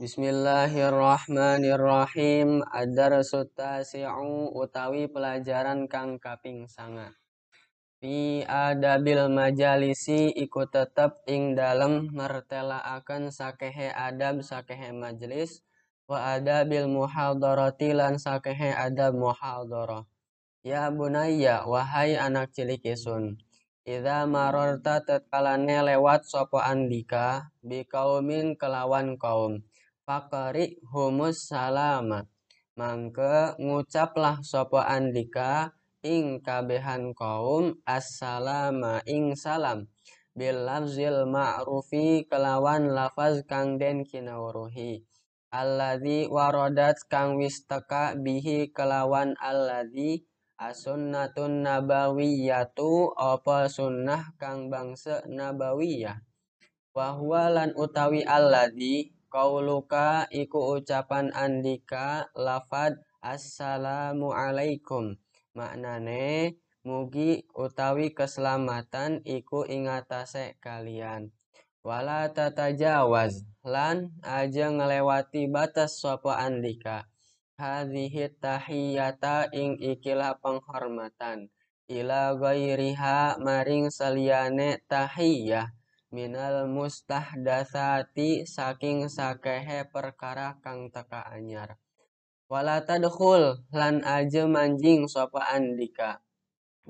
Bismillahirrahmanirrahim. Ad-darsu tasi'u utawi pelajaran kang kaping sanga. Fi adabil majalisi iku tetep ing dalem mertelaaken sakehe adab sakehe majelis wa adabil muhadharati lan sakehe adab muhadharah. Ya bunayya wahai anak cilik isun. Idza marorta tetkalane lewat sopo andika bi kaumin kelawan kaum. Fakari humus salama. Mangke ngucaplah sopo andika ing kabehan kaum assalama ing salam bil ma'rufi kelawan lafaz kang den kinawruhi alladzi warodat kang wis teka bihi kelawan alladzi As-sunnatun nabawiyatu apa sunnah kang bangsa nabawiyah. Wahwa lan utawi alladhi kauluka iku ucapan andika lafad assalamu alaikum. Maknane mugi utawi keselamatan iku ingatase kalian. Wala tatajawaz lan aja ngelewati batas sapa andika hadhihi tahiyata ing ikilah penghormatan ila ghairiha maring saliyane tahiyah minal mustahdatsati saking sakehe perkara kang teka anyar. Wala tadkhul lan aja manjing sapa andika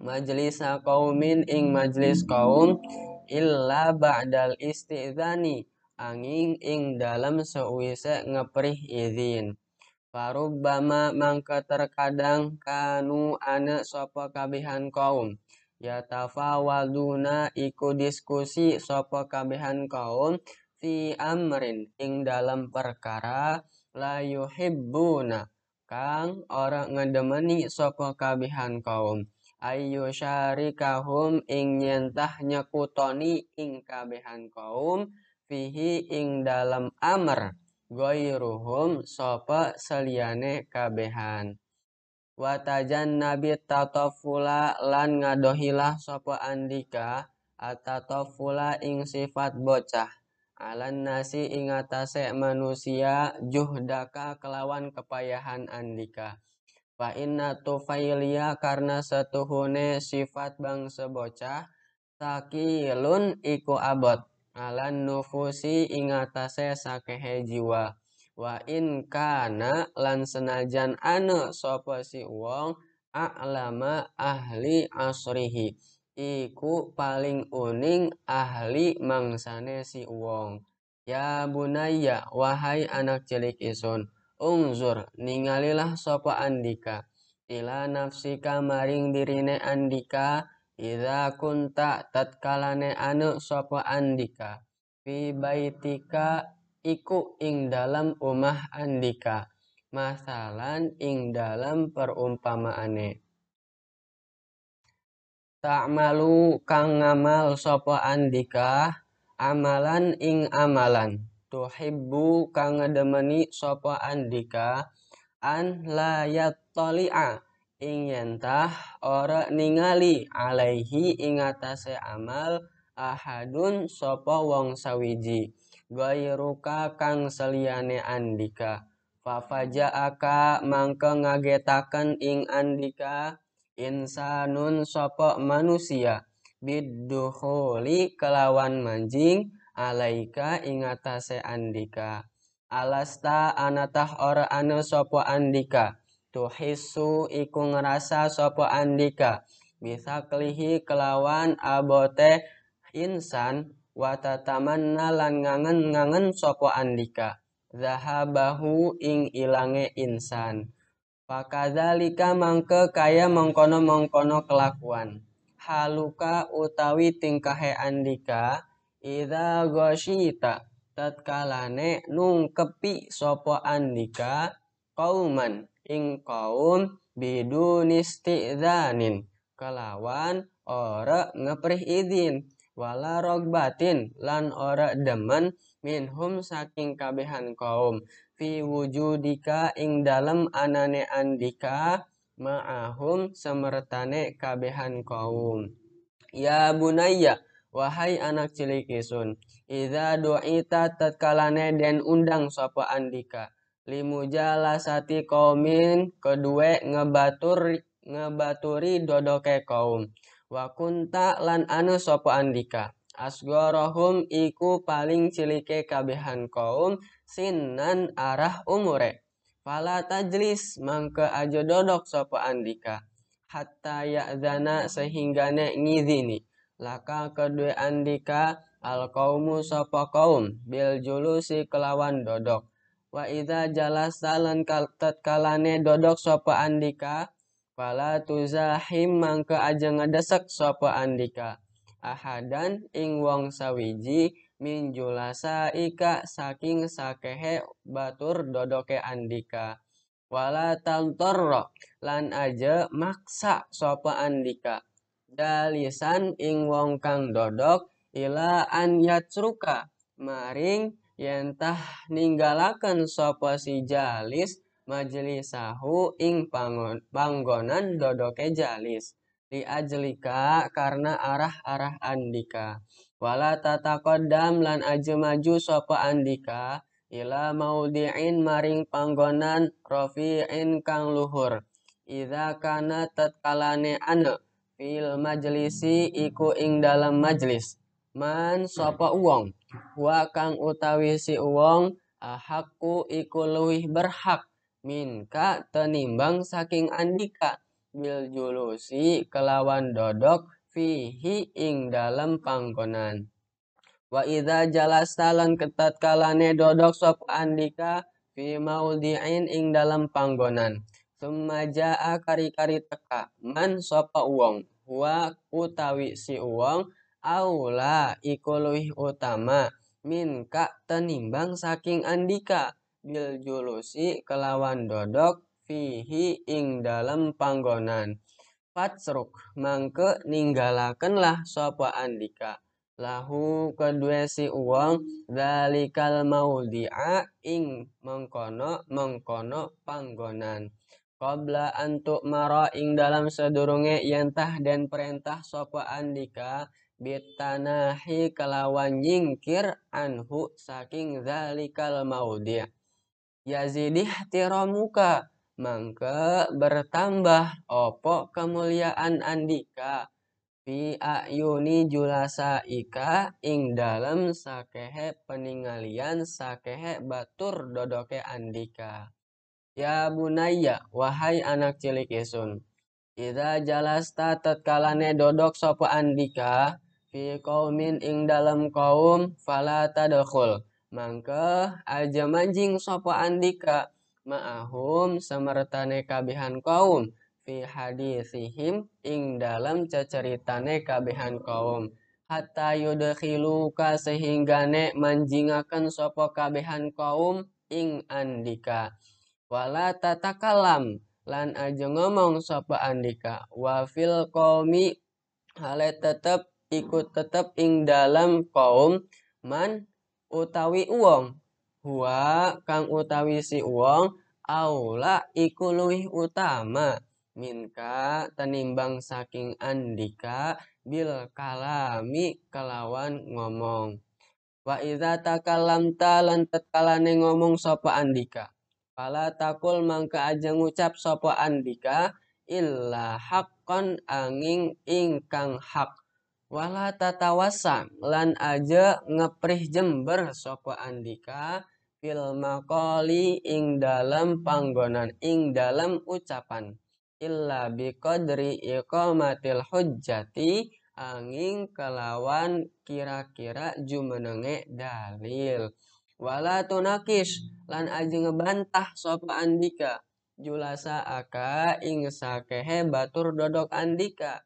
majlis kaumin ing majlis kaum illa ba'dal istizani angin ing dalam seuise ngeprih izin. Farubbama mangka terkadang kanu ana sapa kabehan kaum ya tafawaduna iku diskusi sapa kabehan kaum fi amrin ing dalam perkara la yuhibbuna. Kang ora ngedemeni sapa kabehan kaum. Ayu syarikahum ing nyentah nyekutoni ing kabehan kaum fihi ing dalam amr. Ghairuhum sopa seliyane kabehan watajan nabi tatofula lan ngadohilah sopa andika atatofula ing sifat bocah. Alan nasi ingatase manusia juhdaka kelawan kepayahan andika. Fa inna tufailia karena setuhune sifat bangsa bocah takilun iku abot. Alan nufusi ingatase sakehe jiwa wa in kana lan senajan ane sapa si wong a'lama ahli asrihi iku paling uning ahli mangsane si wong. Ya bunaya wahai anak cilik isun ungzur ningalilah sapa andika. Ila nafsika maring dirine andika Ida kunta tatkalane anu sopo andika. Fi baitika iku ing dalam umah andika masalan ing dalam perumpamaane. Ta'malu kang ngamal sopo andika amalan ing amalan. Tuhibbu kang ngedemeni sopo andika an la yattali'a ing yentah ora ningali alaihi ingatase amal ahadun sopo wong sawiji gairuka kang seliyane andika. Fafajaaka mangke ngagetaken ing andika. Insanun sopo manusia? Biduhuli kelawan manjing alaika ingatase andika. Alasta anatah ora anu sopo andika. Tuhisu iku ngerasa sopo andika. Bisa kelihi kelawan abote insan watatamanna lan ngangen-ngangen sopo andika? Zahabahu ing ilange insan. Fakadzalika mangke kaya mengkono-mengkono kelakuan. Haluka utawi tingkahe andika ida goshita tatkalane nungkepi sopo andika kauman ing kaum bidun istidzanin kelawan ora ngeprih izin wala rogbatin lan ora demen minhum saking kabehan kaum fi wujudika ing dalam anane andika ma'ahum semertane kabehan kaum ya bunayya wahai anak cilik isun Iza du'ita tatkalane den undang sapa andika. Limujalasati kaumin kedua ngebatur ngebaturi dodoke kaum. Wa kunta lan anu sapa andika. Asgorohum iku paling cilike kabehan kaum sinan arah umure. Fala tajlis mangke aja dodok sapa andika. Hatta ya'zana sehingga ne ngizini. Laka kedua andika al kaumu sapa kaum bil julusi kelawan dodok wa idza jalasa lan kalane dodok sapa andika fala tuzahim mangka aja ngedesek sapa andika. Ahadan ing wong sawiji min julasa ika saking sakehe batur dodoke andika. Wala tantorro lan aja maksa sapa andika. Dalisan ing wong kang dodok ila an yatsruka maring yentah ninggalaken sapa si jalis majlisahu ing panggonan dodoke jalis di ajlika karena arah-arah andika wala tatakodam lan aja maju sapa andika ila maudi'in maring panggonan rofi'in kang luhur. Iza kana tatkalane ane fil majlisi iku ing dalam majlis. Man sapa uwong? Wa kang utawi si uwong ahakku iku luwih berhak minka tenimbang saking andika. Bil julusi kelawan dodok fihi ing dalam panggonan. Wa idza jalasta lan ketat kalane dodok sop andika fi maudi'in ing dalam panggonan. Summa jaa kari-kari teka man sapa uwong wa utawi si uwong aula iku utama. Minka tenimbang saking andika bil julusi kelawan dodok fihi ing dalam panggonan. Fatsruk mangke ninggalakenlah sapa andika. Lahu kedua si uang dalikal maudi'a ing mengkono mengkono panggonan. Qabla antuk mara ing dalam sedurunge yentah dan perintah sopa andika bitanahi kelawan nyingkir anhu saking zalikal maudi' yazidih tiramuka mangke bertambah opo kemuliaan andika? Fi ayuni julasa ika ing dalam sakehe peningalian sakehe batur dodoke andika. Ya bunaya wahai anak cilik isun Ida jalasta tatkalane dodok sopo andika? Fi qaumin ing dalam kaum fala mangke aja manjing sapa andika. Ma'ahum samartane kabihan kaum. Fi hadisihim ing dalam ceceritane kabihan kaum. Hatta yudkhiluka sehinggane manjingaken sapa kabihan kaum ing andika. Wala tatakalam lan aja ngomong sapa andika. Wa fil qaumi hale tetep ikut tetap ing dalam kaum. Man utawi uang huwa kang utawi si uang aula iku luwih utama. Minka tenimbang saking andika bil kalami kelawan ngomong. Wa idza takallamta lan tatkalane ngomong sapa andika Fala takul mangka aja ngucap sapa andika illa haqqan angin ingkang hak wala tatawasa lan aja ngeprih jember sopo andika fil maqali ing dalam panggonan ing dalam ucapan. Illa biqadri iqamatil hujjati angin kelawan kira-kira jumenenge dalil. Wala tunakis lan aja ngebantah sopo andika. Julasa aka ing sakehe batur dodok andika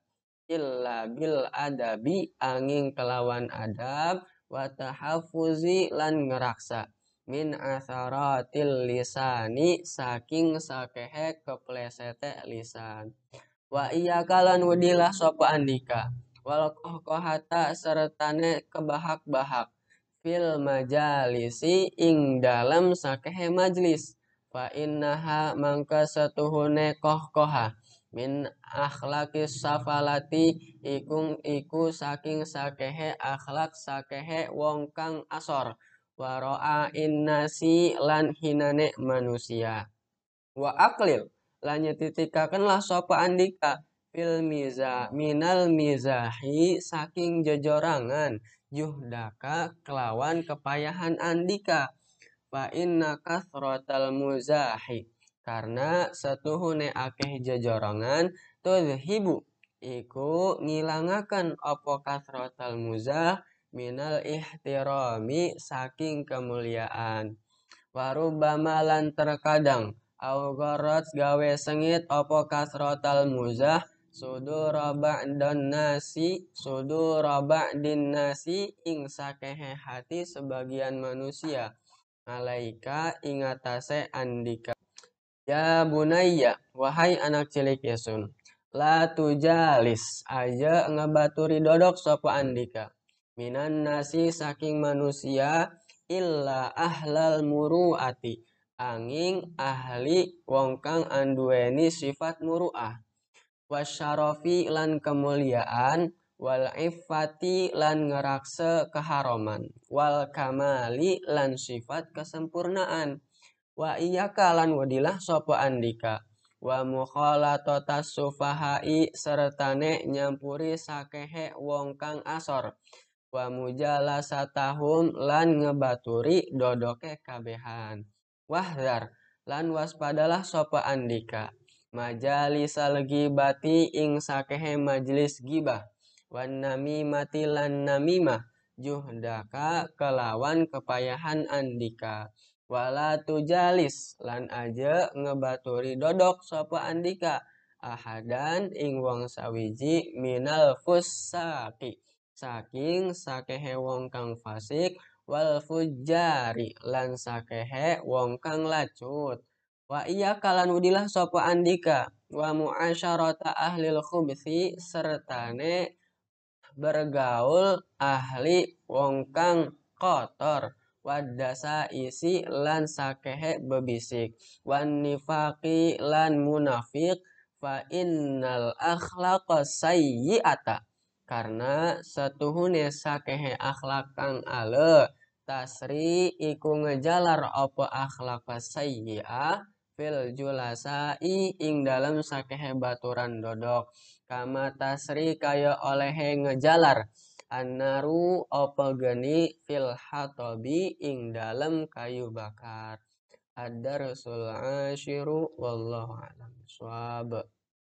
illa bil adabi angin kelawan adab wa tahafuzi lan ngeraksa. Min asaratil lisani saking sakehe keplesete lisan. Wa iya kalan wadilah sopa andika. Wal kohata sertane kebahak-bahak. Fil majalisi ing dalam sakehe majlis. Fa innaha mangka setuhune koh koha min akhlakis safalati ikung iku saking sakehe akhlak sakehe wong kang asor. Waro'a innasi lan hinane manusia. Wa aklil lan nyetitikakenlah sopa andika. Fil miza minal mizahi saking jejorangan. Juhdaka kelawan kepayahan andika. Fa inna kasrotal muzahi karena setuhune akeh jejorongan tudhibu iku ngilangakan opo kasrotal muzah minal ihtirami saking kemuliaan. Warubama lan terkadang au gawe sengit opo kasrotal muzah sudu dan nasi sudu din nasi ing sakehe hati sebagian manusia. Alaika ingatase andika Ya bunayya, wahai anak cilik Yesun, la tujalis aja ngebaturi dodok sopo andika. Minan nasi saking manusia illa ahlal muruati. Anging ahli wong kang anduweni sifat muruah. Wasyarofi lan kemuliaan wal iffati lan ngerakse keharoman wal kamali lan sifat kesempurnaan wa iya kalan wadilah sopo andika. Wa mukhalatotas sufahai sertane nyampuri sakehe wong kang asor. Wa mujalasatahum lan ngebaturi dodoke kabehan. Wahdar lan waspadalah sopo andika. Majalisa legi bati ing sakehe majelis gibah. Wan mati lan namimah. Juhdaka kelawan kepayahan andika wala tujalis lan aja ngebaturi dodok sapa andika. Ahadan ing wong sawiji minal fusaki saking sakehe wong kang fasik wal fujari lan sakehe wong kang lacut. Wa iya kalan udilah sapa andika. Wa muasyarata ahlil khubthi sertane bergaul ahli wong kang kotor wadasa isi lan sakehe bebisik. Wan nifaqi lan munafik fa innal akhlaqa sayyi'ata. Karena setuhune sakehe akhlak kang ale tasri iku ngejalar apa akhlak sayyi'ah fil julasai ing dalam sakehe baturan dodok. Kama tasri kaya olehe ngejalar Anaru apa geni fil hatobi ing dalam kayu bakar. Ad-darsul asyiru wallahu alam. Swab.